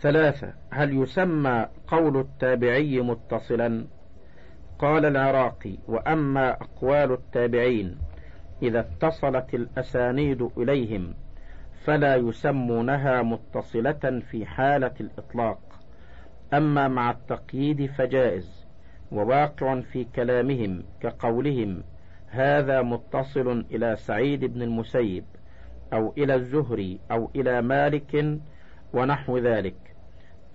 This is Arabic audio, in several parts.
ثلاثة. هل يسمى قول التابعي متصلا؟ قال العراقي وأما أقوال التابعين إذا اتصلت الأسانيد إليهم فلا يسمونها متصلة في حالة الإطلاق. أما مع التقييد فجائز وواقع في كلامهم كقولهم هذا متصل إلى سعيد بن المسيب أو إلى الزهري أو إلى مالك ونحو ذلك.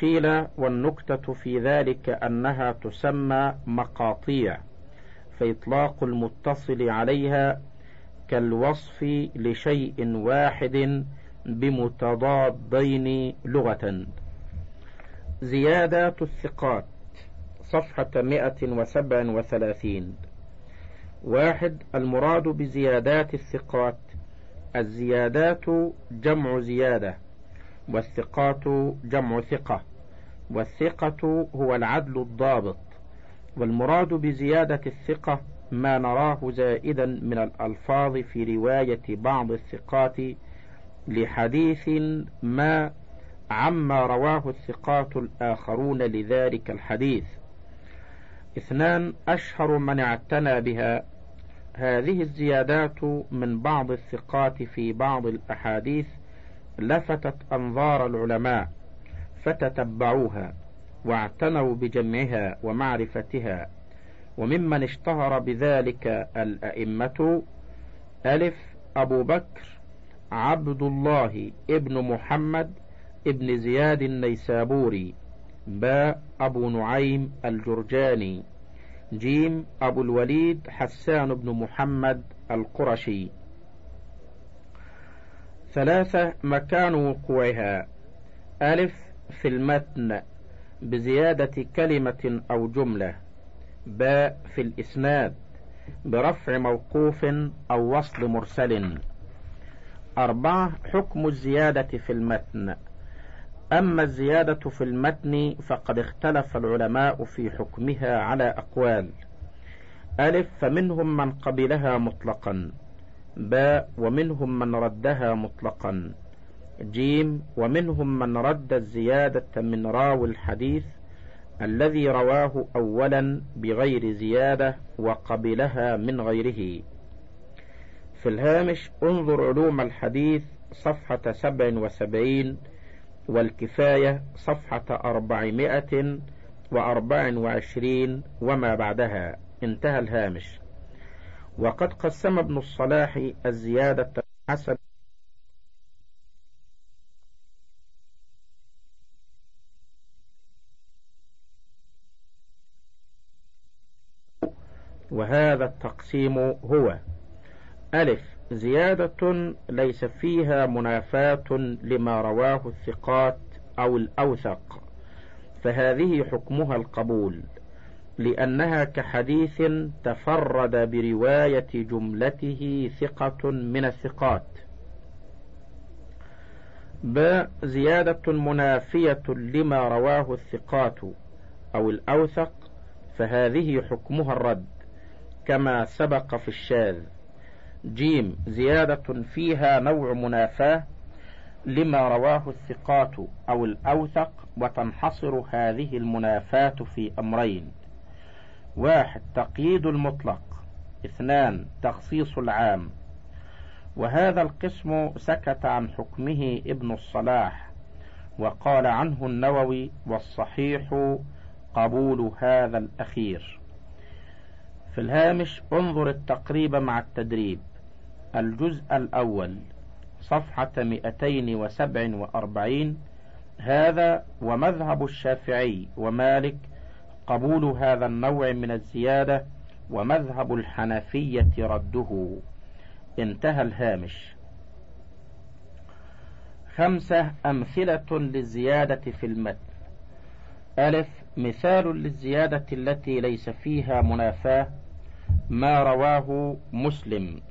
قيل والنكتة في ذلك أنها تسمى مقاطيع فإطلاق المتصل عليها كالوصف لشيء واحد بمتضادين لغة. زيادات الثقات صفحة مئة وسبع وثلاثين. واحد المراد بزيادات الثقات الزيادات جمع زيادة والثقات جمع ثقة. والثقة هو العدل الضابط والمراد بزيادة الثقة ما نراه زائدا من الألفاظ في رواية بعض الثقات لحديث ما عما رواه الثقات الآخرون لذلك الحديث. اثنان أشهر من اعتنى بها. هذه الزيادات من بعض الثقات في بعض الأحاديث لفتت أنظار العلماء. فتتبعوها واعتنوا بجمعها ومعرفتها وممن اشتهر بذلك الأئمة ألف أبو بكر عبد الله ابن محمد ابن زياد النيسابوري باء أبو نعيم الجرجاني جيم أبو الوليد حسان بن محمد القرشي. ثلاثة مكان وقوعها ألف في المتن بزيادة كلمة أو جملة باء في الإسناد برفع موقوف أو وصل مرسل. أربعة حكم الزيادة في المتن. أما الزيادة في المتن فقد اختلف العلماء في حكمها على أقوال. ألف فمنهم من قبلها مطلقا باء ومنهم من ردها مطلقا. جيم ومنهم من رد الزيادة من راوي الحديث الذي رواه أولا بغير زيادة وقبلها من غيره. في الهامش انظر علوم الحديث صفحة سبع وسبعين والكفاية صفحة أربعمائة وأربع وعشرين وما بعدها. انتهى الهامش. وقد قسم ابن الصلاح الزيادة حسب وهذا التقسيم هو ألف زيادة ليس فيها منافاة لما رواه الثقات أو الأوثق فهذه حكمها القبول لأنها كحديث تفرد برواية جملته ثقة من الثقات. ب زيادة منافية لما رواه الثقات أو الأوثق فهذه حكمها الرد. كما سبق في الشاذ. جيم زيادة فيها نوع منافاة لما رواه الثقات أو الأوثق وتنحصر هذه المنافاة في أمرين. واحد تقييد المطلق. اثنان تخصيص العام. وهذا القسم سكت عن حكمه ابن الصلاح وقال عنه النووي والصحيح قبول هذا الأخير. في الهامش انظر التقريب مع التدريب. الجزء الأول صفحة مئتين وسبع وأربعين. هذا ومذهب الشافعي ومالك قبول هذا النوع من الزيادة ومذهب الحنفية رده. انتهى الهامش. خمسة أمثلة للزيادة في المتن. ألف مثال للزيادة التي ليس فيها منافاة. ما رواه مسلم.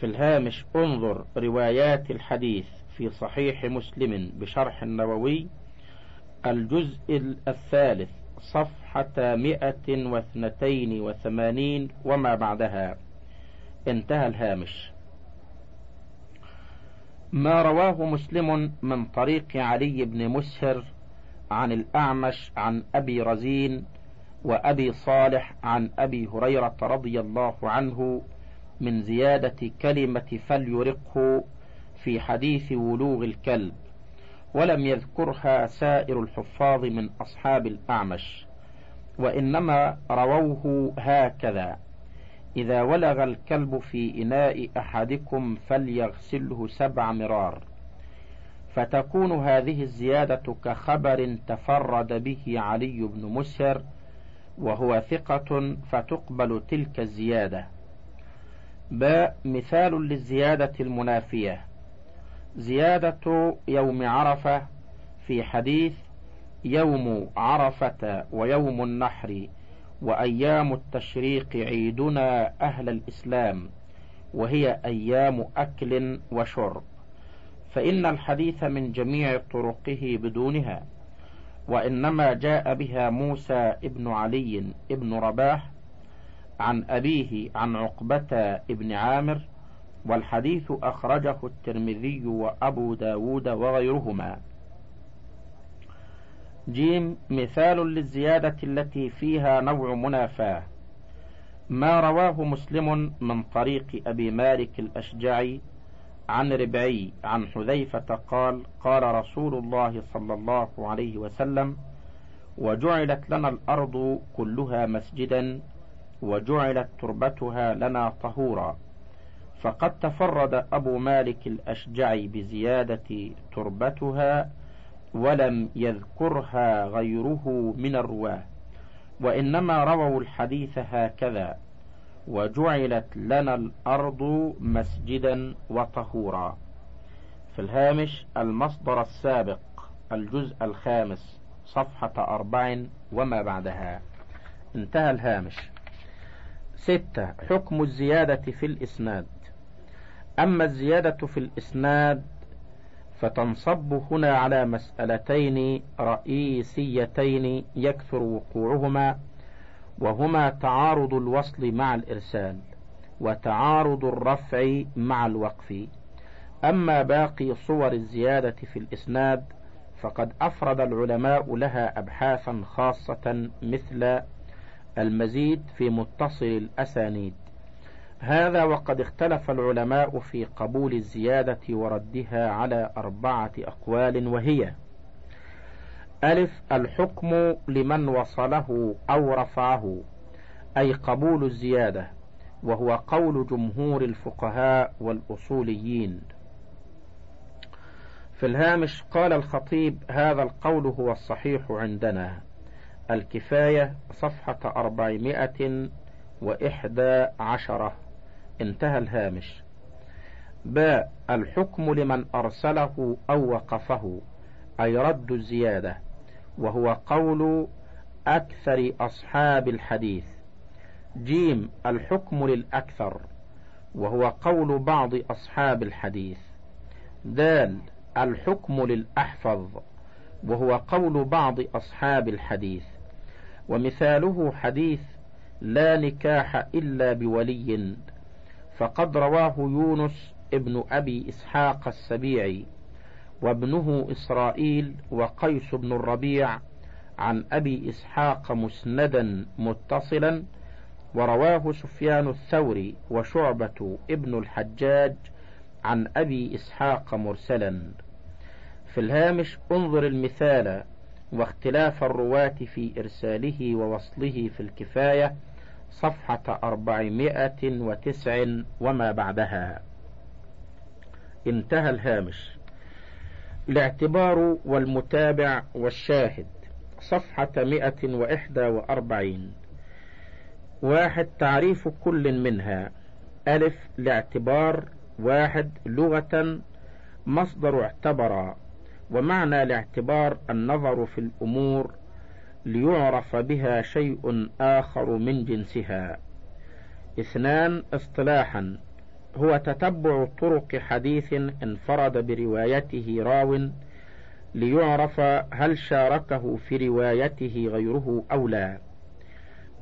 في الهامش انظر روايات الحديث في صحيح مسلم بشرح النووي. الجزء الثالث صفحة مئة واثنتين وثمانين وما بعدها. انتهى الهامش. ما رواه مسلم من طريق علي بن مسهر عن الأعمش عن أبي رزين وأبي صالح عن أبي هريرة رضي الله عنه من زيادة كلمة فليرقه في حديث ولوغ الكلب ولم يذكرها سائر الحفاظ من أصحاب الأعمش وإنما رووه هكذا إذا ولغ الكلب في إناء أحدكم فليغسله سبع مرار. فتكون هذه الزيادة كخبر تفرد به علي بن مسهر وهو ثقة فتقبل تلك الزيادة. باء مثال للزيادة المنافية. زيادة يوم عرفة في حديث يوم عرفة ويوم النحر وأيام التشريق عيدنا أهل الإسلام وهي أيام أكل وشرب. فإن الحديث من جميع طرقه بدونها. وإنما جاء بها موسى ابن علي ابن رباح عن أبيه عن عقبة ابن عامر والحديث أخرجه الترمذي وأبو داود وغيرهما. جيم مثال للزيادة التي فيها نوع منافاة. ما رواه مسلم من طريق أبي مالك الأشجعي عن ربعي عن حذيفة قال قال رسول الله صلى الله عليه وسلم وجعلت لنا الأرض كلها مسجدا وجعلت تربتها لنا طهورا فقد تفرد أبو مالك الأشجعي بزيادة تربتها ولم يذكرها غيره من الرواة وإنما رووا الحديث هكذا. وجعلت لنا الأرض مسجدا وطهورا. في الهامش المصدر السابق الجزء الخامس صفحة أربع وما بعدها. انتهى الهامش. ستة حكم الزيادة في الإسناد. أما الزيادة في الإسناد فتنصب هنا على مسألتين رئيسيتين يكثر وقوعهما. وهما تعارض الوصل مع الإرسال وتعارض الرفع مع الوقف. أما باقي صور الزيادة في الإسناد فقد أفرد العلماء لها أبحاثا خاصة مثل المزيد في متصل الأسانيد هذا وقد اختلف العلماء في قبول الزيادة وردها على أربعة أقوال وهي ألف الحكم لمن وصله أو رفعه أي قبول الزيادة وهو قول جمهور الفقهاء والأصوليين. في الهامش قال الخطيب هذا القول هو الصحيح عندنا. الكفاية صفحة أربعمائة وإحدى عشرة. انتهى الهامش. باء الحكم لمن أرسله أو وقفه أي رد الزيادة. وهو قول أكثر أصحاب الحديث. جيم الحكم للأكثر وهو قول بعض أصحاب الحديث. دال الحكم للأحفظ وهو قول بعض أصحاب الحديث. ومثاله حديث لا نكاح إلا بولي فقد رواه يونس ابن أبي إسحاق السبيعي. وابنه إسرائيل وقيس بن الربيع عن أبي إسحاق مسندا متصلا ورواه سفيان الثوري وشعبة ابن الحجاج عن أبي إسحاق مرسلا. في الهامش انظر المثال واختلاف الرواة في إرساله ووصله في الكفاية صفحة أربعمائة وتسع وما بعدها. انتهى الهامش. الاعتبار والمتابع والشاهد. صفحة مئة وإحدى وأربعين. واحد تعريف كل منها. ألف الاعتبار واحد لغة. مصدر اعتبر. ومعنى الاعتبار النظر في الأمور ليعرف بها شيء آخر من جنسها. اثنان اصطلاحا. هو تتبع طرق حديث انفرد بروايته راو ليعرف هل شاركه في روايته غيره أو لا.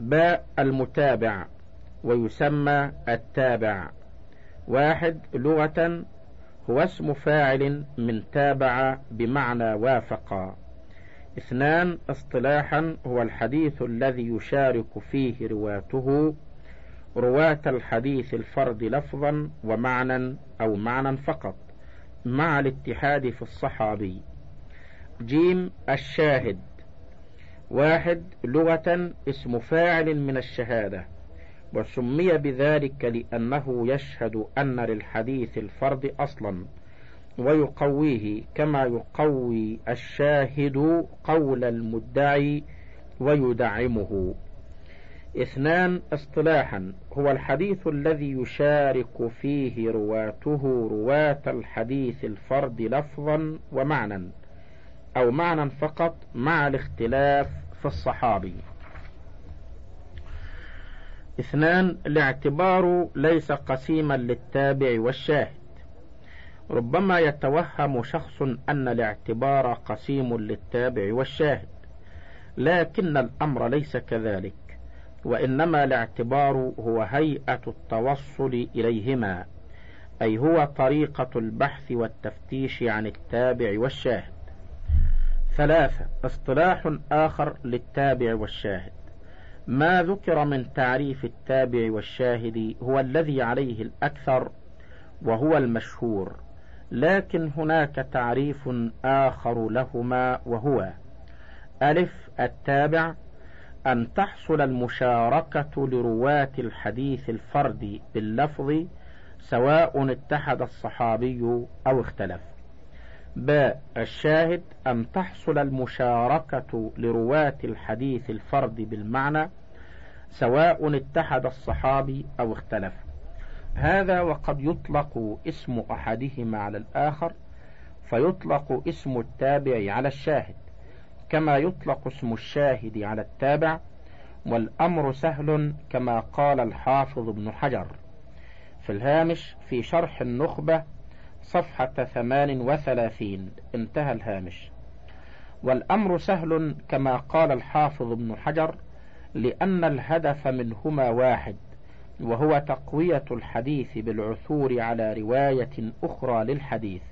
باء المتابع ويسمى التابع. واحد لغة هو اسم فاعل من تابع بمعنى وافق اثنان اصطلاحا هو الحديث الذي يشارك فيه رواته رواة الحديث الفرد لفظا ومعنى أو معنى فقط مع الاتحاد في الصحابي. جيم الشاهد. واحد لغة اسم فاعل من الشهادة. وسمي بذلك لأنه يشهد أن للحديث الفرد أصلا. ويقويه كما يقوي الشاهد قول المدعي ويدعمه. اثنان اصطلاحا. هو الحديث الذي يشارك فيه رواته رواة الحديث الفرد لفظا ومعنى أو معنى فقط مع الاختلاف في الصحابي. اثنان الاعتبار ليس قسيما للتابع والشاهد. ربما يتوهم شخص أن الاعتبار قسيم للتابع والشاهد لكن الأمر ليس كذلك. وإنما الاعتبار هو هيئة التوصل إليهما أي هو طريقة البحث والتفتيش عن التابع والشاهد. ثلاثة اصطلاح آخر للتابع والشاهد. ما ذكر من تعريف التابع والشاهد هو الذي عليه الأكثر وهو المشهور لكن هناك تعريف آخر لهما وهو ألف التابع أن تحصل المشاركة لرواة الحديث الفردي باللفظ سواء اتحد الصحابي أو اختلف. باء الشاهد أن تحصل المشاركة لرواة الحديث الفرد بالمعنى سواء اتحد الصحابي أو اختلف. هذا وقد يطلق اسم أحدهما على الآخر فيطلق اسم التابع على الشاهد. كما يطلق اسم الشاهد على التابع والأمر سهل كما قال الحافظ ابن حجر. في الهامش في شرح النخبة صفحة ثمان وثلاثين انتهى الهامش. والأمر سهل كما قال الحافظ ابن حجر لأن الهدف منهما واحد وهو تقوية الحديث بالعثور على رواية أخرى للحديث.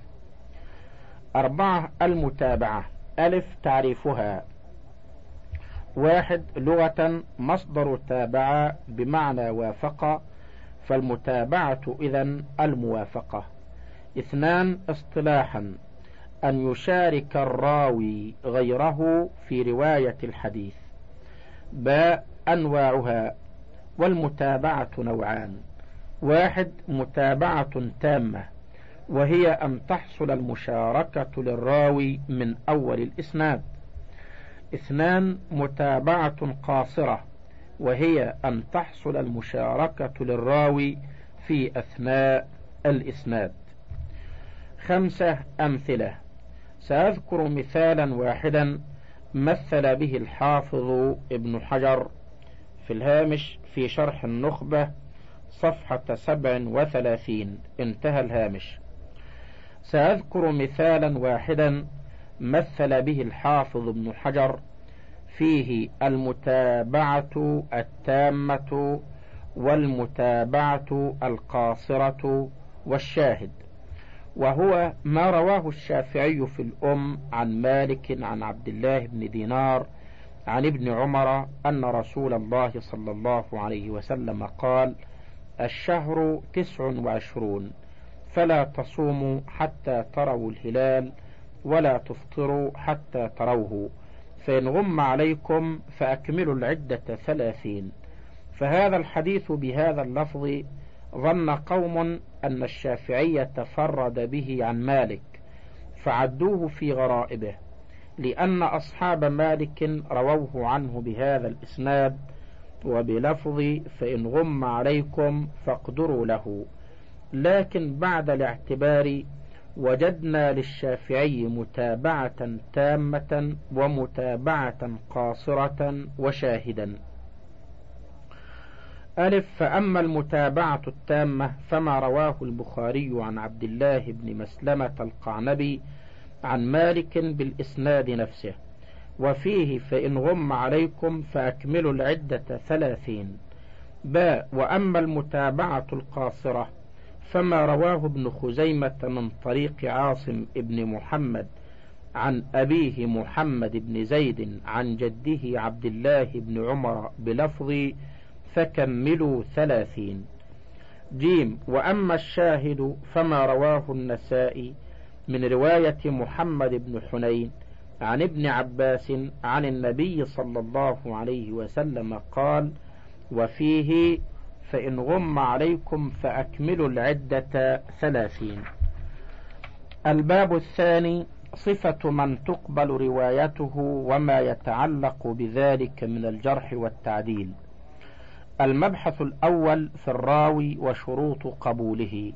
أربعة المتابعة. ألف تعريفها. واحد لغة مصدر تابع بمعنى وافق فالمتابعة إذا الموافقة. اثنان اصطلاحا أن يشارك الراوي غيره في رواية الحديث. باء أنواعها والمتابعة نوعان. واحد متابعة تامة. وهي أن تحصل المشاركة للراوي من أول الإسناد. اثنان متابعة قاصرة وهي أن تحصل المشاركة للراوي في أثناء الإسناد. خمسة أمثلة. سأذكر مثالا واحدا مثل به الحافظ ابن حجر في الهامش في شرح النخبة صفحة سبع وثلاثين. انتهى الهامش. سأذكر مثالا واحدا مثل به الحافظ ابن حجر فيه المتابعة التامة والمتابعة القاصرة والشاهد وهو ما رواه الشافعي في الأم عن مالك عن عبد الله بن دينار عن ابن عمر أن رسول الله صلى الله عليه وسلم قال الشهر تسع وعشرون. فلا تصوموا حتى تروا الهلال ولا تفطروا حتى تروه. فإن غم عليكم فأكملوا العدة ثلاثين. فهذا الحديث بهذا اللفظ ظن قوم أن الشافعي تفرد به عن مالك فعدوه في غرائبه لأن أصحاب مالك رووه عنه بهذا الإسناد. وبلفظ فإن غم عليكم فاقدروا له. لكن بعد الاعتبار وجدنا للشافعي متابعة تامة ومتابعة قاصرة وشاهدا. ألف فأما المتابعة التامة فما رواه البخاري عن عبد الله بن مسلمة القعنبي عن مالك بالإسناد نفسه. وفيه فإن غم عليكم فأكملوا العدة ثلاثين. باء وأما المتابعة القاصرة فما رواه ابن خزيمة من طريق عاصم ابن محمد عن أبيه محمد بن زيد عن جده عبد الله بن عمر بلفظ فكملوا ثلاثين جيم. وأما الشاهد فما رواه النسائي من رواية محمد بن حنين عن ابن عباس عن النبي صلى الله عليه وسلم قال وفيه فإن غم عليكم فأكملوا العدة ثلاثين. الباب الثاني صفة من تقبل روايته وما يتعلق بذلك من الجرح والتعديل. المبحث الأول في الراوي وشروط قبوله.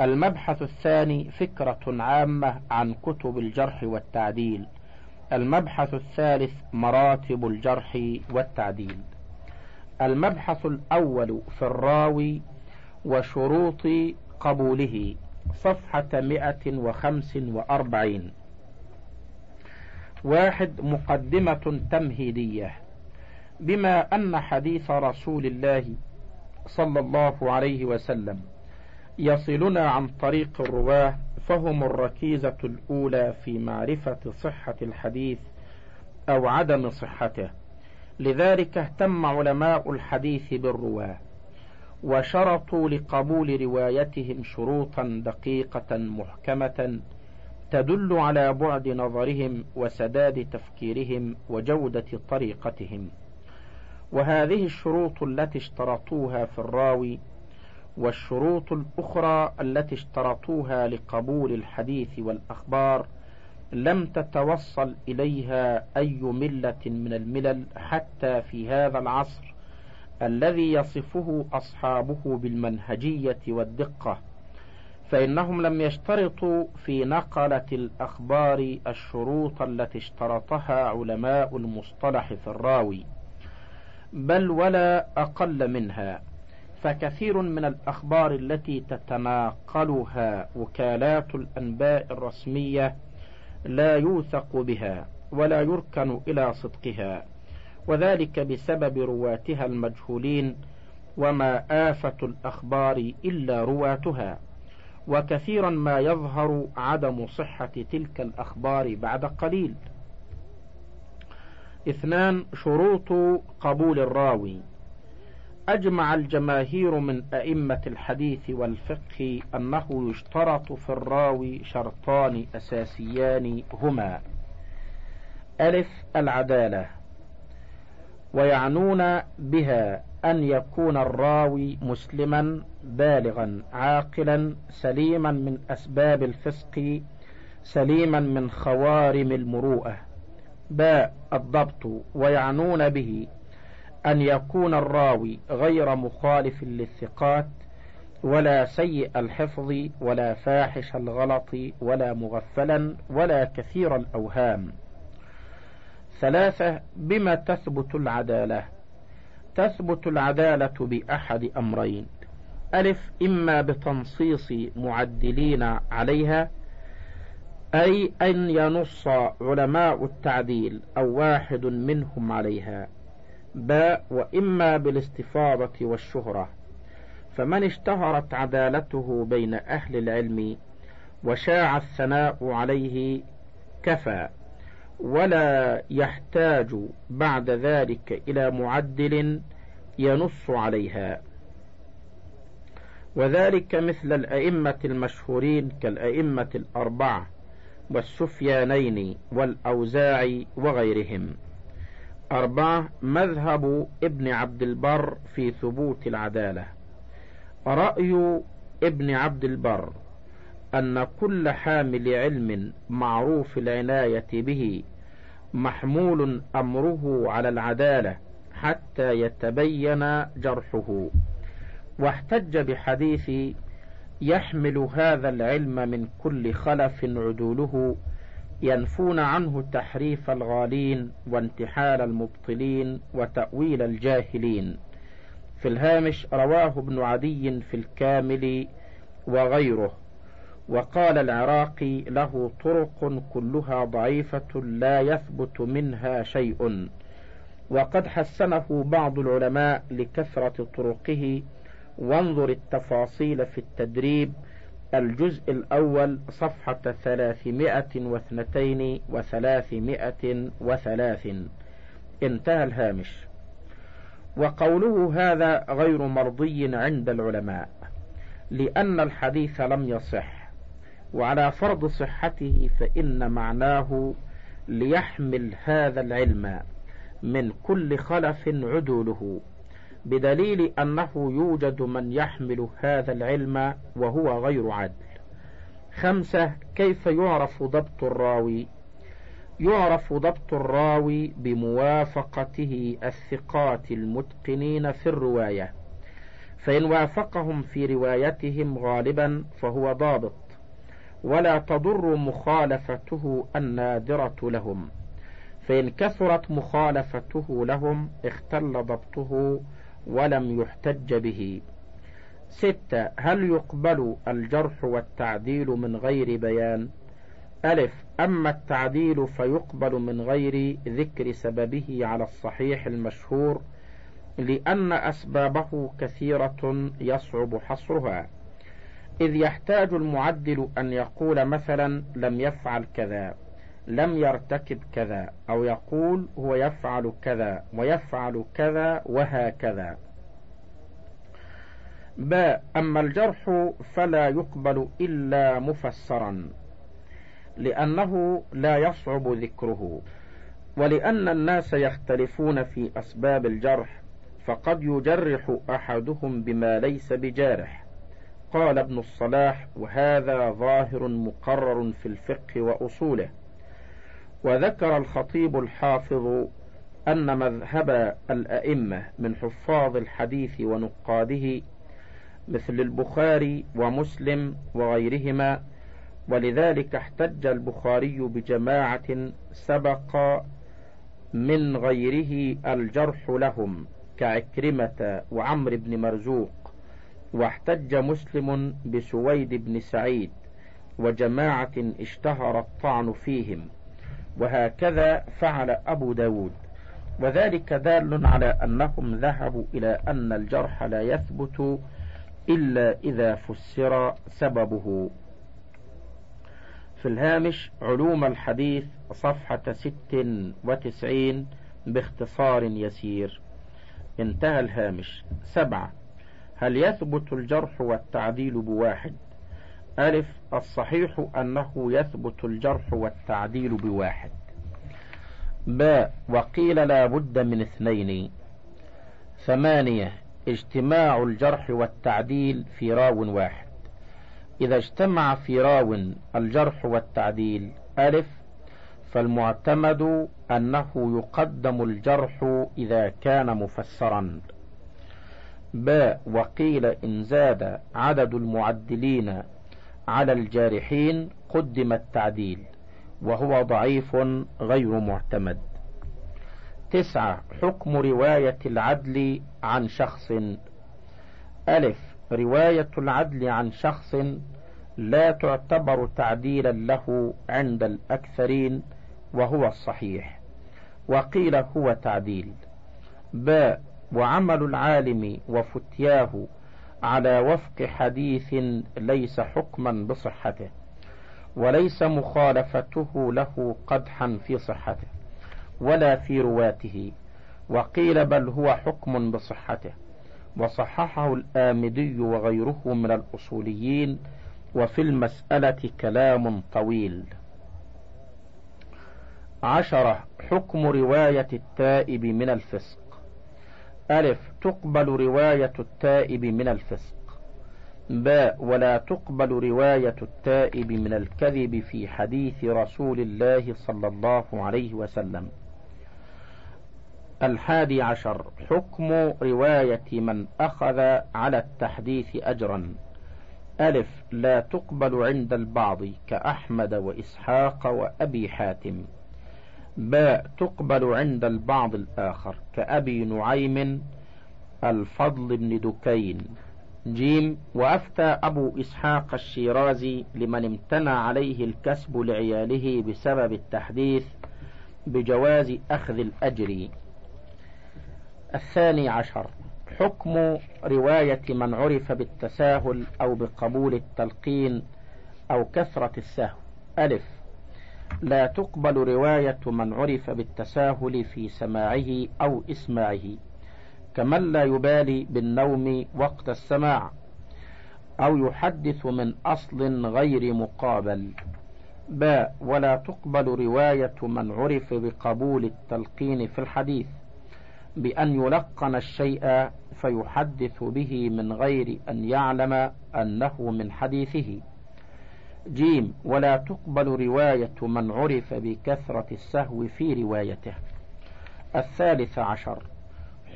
المبحث الثاني فكرة عامة عن كتب الجرح والتعديل. المبحث الثالث مراتب الجرح والتعديل. المبحث الأول في الراوي وشروط قبوله صفحة مئة وخمس وأربعين. واحد مقدمة تمهيدية. بما أن حديث رسول الله صلى الله عليه وسلم يصلنا عن طريق الرواة فهم الركيزة الأولى في معرفة صحة الحديث أو عدم صحته. لذلك اهتم علماء الحديث بالرواة وشرطوا لقبول روايتهم شروطا دقيقة محكمة تدل على بعد نظرهم وسداد تفكيرهم وجودة طريقتهم. وهذه الشروط التي اشترطوها في الراوي والشروط الأخرى التي اشترطوها لقبول الحديث والأخبار لم تتوصل إليها أي ملة من الملل حتى في هذا العصر الذي يصفه أصحابه بالمنهجية والدقة. فإنهم لم يشترطوا في نقلة الأخبار الشروط التي اشترطها علماء المصطلح في الراوي. بل ولا أقل منها فكثير من الأخبار التي تتناقلها وكالات الأنباء الرسمية لا يوثق بها ولا يركن إلى صدقها. وذلك بسبب رواتها المجهولين وما آفة الأخبار إلا رواتها. وكثيرا ما يظهر عدم صحة تلك الأخبار بعد قليل. اثنان شروط قبول الراوي. أجمع الجماهير من أئمة الحديث والفقه أنه يشترط في الراوي شرطان أساسيان هما. ألف العدالة. ويعنون بها أن يكون الراوي مسلما بالغا عاقلا سليما من أسباب الفسق سليما من خوارم المروءة. باء الضبط. ويعنون به أن يكون الراوي غير مخالف للثقات ولا سيء الحفظ ولا فاحش الغلط ولا مغفلا ولا كثير الأوهام. ثلاثة بما تثبت العدالة؟ تثبت العدالة بأحد أمرين. ألف إما بتنصيص معدلين عليها أي أن ينص علماء التعديل أو واحد منهم عليها. باء وإما بالاستفاضة والشهرة. فمن اشتهرت عدالته بين أهل العلم وشاع الثناء عليه كفى ولا يحتاج بعد ذلك إلى معدل ينص عليها. وذلك مثل الأئمة المشهورين كالأئمة الأربعة والسفيانين والأوزاعي وغيرهم. أربعة مذهب ابن عبد البر في ثبوت العدالة. رأي ابن عبد البر أن كل حامل علم معروف العناية به محمول أمره على العدالة حتى يتبين جرحه. واحتج بحديث يحمل هذا العلم من كل خلف عدوله ينفون عنه تحريف الغالين وانتحال المبطلين وتأويل الجاهلين. في الهامش رواه ابن عدي في الكامل وغيره. وقال العراقي له طرق كلها ضعيفة لا يثبت منها شيء. وقد حسنه بعض العلماء لكثرة طرقه. وانظر التفاصيل في التدريب الجزء الأول صفحة ثلاثمائة واثنتين وثلاثمائة وثلاث انتهى الهامش. وقوله هذا غير مرضي عند العلماء لأن الحديث لم يصح وعلى فرض صحته فإن معناه ليحمل هذا العلم من كل خلف عدوله. بدليل أنه يوجد من يحمل هذا العلم وهو غير عدل خمسة كيف يعرف ضبط الراوي؟ يعرف ضبط الراوي بموافقته الثقات المتقنين في الرواية. فإن وافقهم في روايتهم غالبا فهو ضابط. ولا تضر مخالفته النادرة لهم. فإن كثرت مخالفته لهم اختل ضبطه ولم يحتج به. ستة هل يقبل الجرح والتعديل من غير بيان؟ ألف أما التعديل فيقبل من غير ذكر سببه على الصحيح المشهور لأن أسبابه كثيرة يصعب حصرها. إذ يحتاج المعدل أن يقول مثلا لم يفعل كذا. لم يرتكب كذا أو يقول هو يفعل كذا ويفعل كذا وهكذا. باء أما الجرح فلا يقبل إلا مفسرا لأنه لا يصعب ذكره. ولأن الناس يختلفون في أسباب الجرح فقد يجرح أحدهم بما ليس بجارح. قال ابن الصلاح وهذا ظاهر مقرر في الفقه وأصوله. وذكر الخطيب الحافظ أن مذهب الأئمة من حفاظ الحديث ونقاده مثل البخاري ومسلم وغيرهما ولذلك احتج البخاري بجماعة سبق من غيره الجرح لهم كعكرمة وعمر بن مرزوق واحتج مسلم بسويد بن سعيد وجماعة اشتهر الطعن فيهم. وهكذا فعل أبو داود. وذلك دال على أنهم ذهبوا إلى أن الجرح لا يثبت إلا إذا فسر سببه. في الهامش علوم الحديث صفحة ست وتسعين باختصار يسير. انتهى الهامش. سبعة. هل يثبت الجرح والتعديل بواحد؟ ألف الصحيح أنه يثبت الجرح والتعديل بواحد. باء وقيل لا بد من اثنين. ثمانية اجتماع الجرح والتعديل في راو واحد. إذا اجتمع في راو الجرح والتعديل ألف فالمعتمد أنه يقدم الجرح إذا كان مفسرا. باء وقيل إن زاد عدد المعدلين على الجارحين قدم التعديل وهو ضعيف غير معتمد. تسعة حكم رواية العدل عن شخص. ألف رواية العدل عن شخص لا تعتبر تعديلا له عند الأكثرين وهو الصحيح. وقيل هو تعديل. باء وعمل العالم وفتياه على وفق حديث ليس حكما بصحته وليس مخالفته له قدحا في صحته ولا في رواته وقيل بل هو حكم بصحته وصححه الآمدي وغيره من الأصوليين وفي المسألة كلام طويل. عشرة حكم رواية التائب من الفسق. ألف تقبل رواية التائب من الفسق. باء ولا تقبل رواية التائب من الكذب في حديث رسول الله صلى الله عليه وسلم. الحادي عشر حكم رواية من أخذ على التحديث أجرا. ألف لا تقبل عند البعض كأحمد وإسحاق وأبي حاتم. باء تقبل عند البعض الآخر كأبي نعيم الفضل بن دكين. جيم وأفتى أبو إسحاق الشيرازي لمن امتنع عليه الكسب لعياله بسبب التحديث بجواز أخذ الأجر. الثاني عشر حكم رواية من عرف بالتساهل أو بقبول التلقين أو كثرة السهو. ألف لا تقبل رواية من عرف بالتساهل في سماعه أو إسماعه كمن لا يبالي بالنوم وقت السماع أو يحدث من أصل غير مقابل. باء ولا تقبل رواية من عرف بقبول التلقين في الحديث بأن يلقن الشيء فيحدث به من غير أن يعلم أنه من حديثه. جيم ولا تقبل رواية من عرف بكثرة السهو في روايته. الثالث عشر.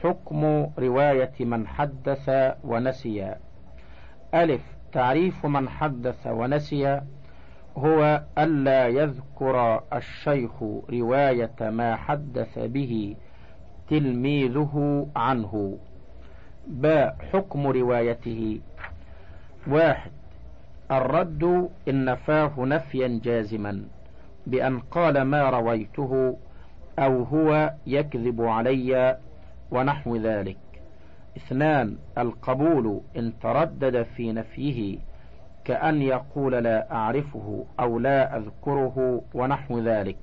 حكم رواية من حدث ونسي. ألف. تعريف من حدث ونسي. هو ألا يذكر الشيخ رواية ما حدث به تلميذه عنه. باء. حكم روايته. واحد. الرد إن نفاه نفيا جازما بأن قال ما رويته أو هو يكذب علي ونحو ذلك. اثنان القبول إن تردد في نفيه كأن يقول لا أعرفه أو لا أذكره ونحو ذلك.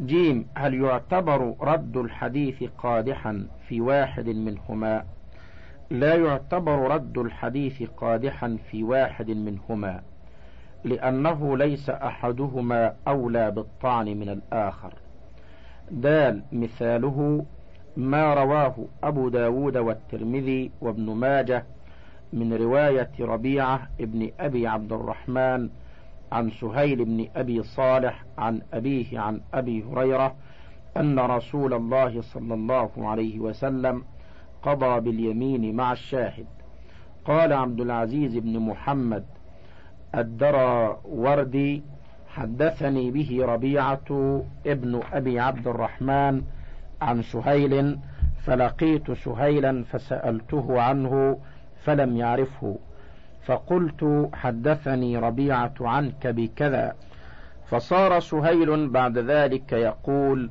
جيم هل يعتبر رد الحديث قادحا في واحد منهما؟ لا يعتبر رد الحديث قادحا في واحد منهما لأنه ليس أحدهما أولى بالطعن من الآخر. دال مثاله ما رواه أبو داود والترمذي وابن ماجه من رواية ربيعة ابن أبي عبد الرحمن عن سهيل بن أبي صالح عن أبيه عن أبي هريرة أن رسول الله صلى الله عليه وسلم قضى باليمين مع الشاهد. قال عبد العزيز بن محمد الدرى وردي حدثني به ربيعة ابن أبي عبد الرحمن عن سهيل فلقيت سهيلا فسألته عنه فلم يعرفه. فقلت حدثني ربيعة عنك بكذا. فصار سهيل بعد ذلك يقول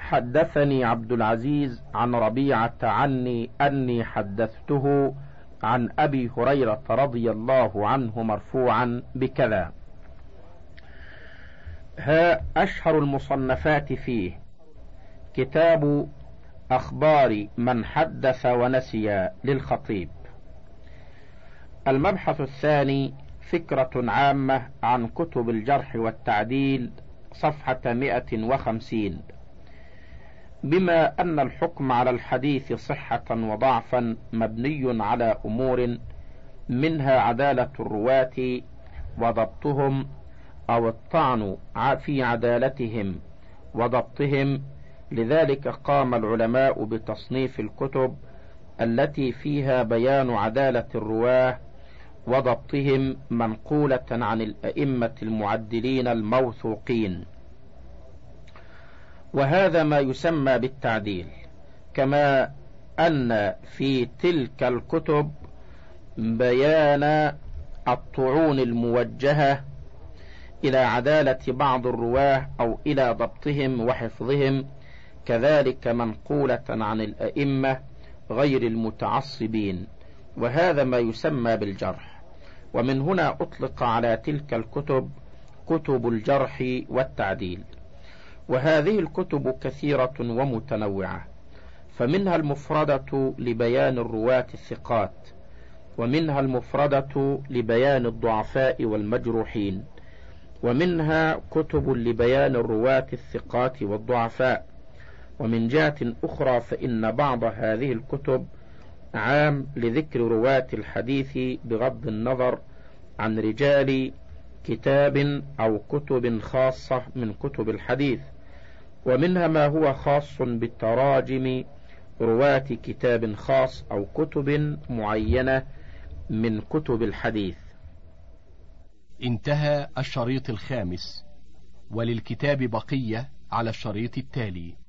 حدثني عبد العزيز عن ربيعة عني أني حدثته عن أبي هريرة رضي الله عنه مرفوعا بكذا. ها أشهر المصنفات فيه. كتاب أخبار من حدث ونسي للخطيب. المبحث الثاني فكرة عامة عن كتب الجرح والتعديل صفحة 150 بما أن الحكم على الحديث صحة وضعفا مبني على أمور منها عدالة الرواة وضبطهم أو الطعن في عدالتهم وضبطهم. لذلك قام العلماء بتصنيف الكتب التي فيها بيان عدالة الرواة وضبطهم منقولة عن الأئمة المعدلين الموثوقين. وهذا ما يسمى بالتعديل كما أن في تلك الكتب بيان الطعون الموجهة إلى عدالة بعض الرواة أو إلى ضبطهم وحفظهم كذلك منقولة عن الأئمة غير المتعصبين. وهذا ما يسمى بالجرح. ومن هنا أطلق على تلك الكتب كتب الجرح والتعديل. وهذه الكتب كثيرة ومتنوعة فمنها المفردة لبيان الرواة الثقات ومنها المفردة لبيان الضعفاء والمجروحين ومنها كتب لبيان الرواة الثقات والضعفاء. ومن جهة أخرى فإن بعض هذه الكتب عام لذكر رواة الحديث بغض النظر عن رجال كتاب أو كتب خاصة من كتب الحديث ومنها ما هو خاص بالتراجم رواة كتاب خاص أو كتب معينة من كتب الحديث. انتهى الشريط الخامس وللكتاب بقية على الشريط التالي.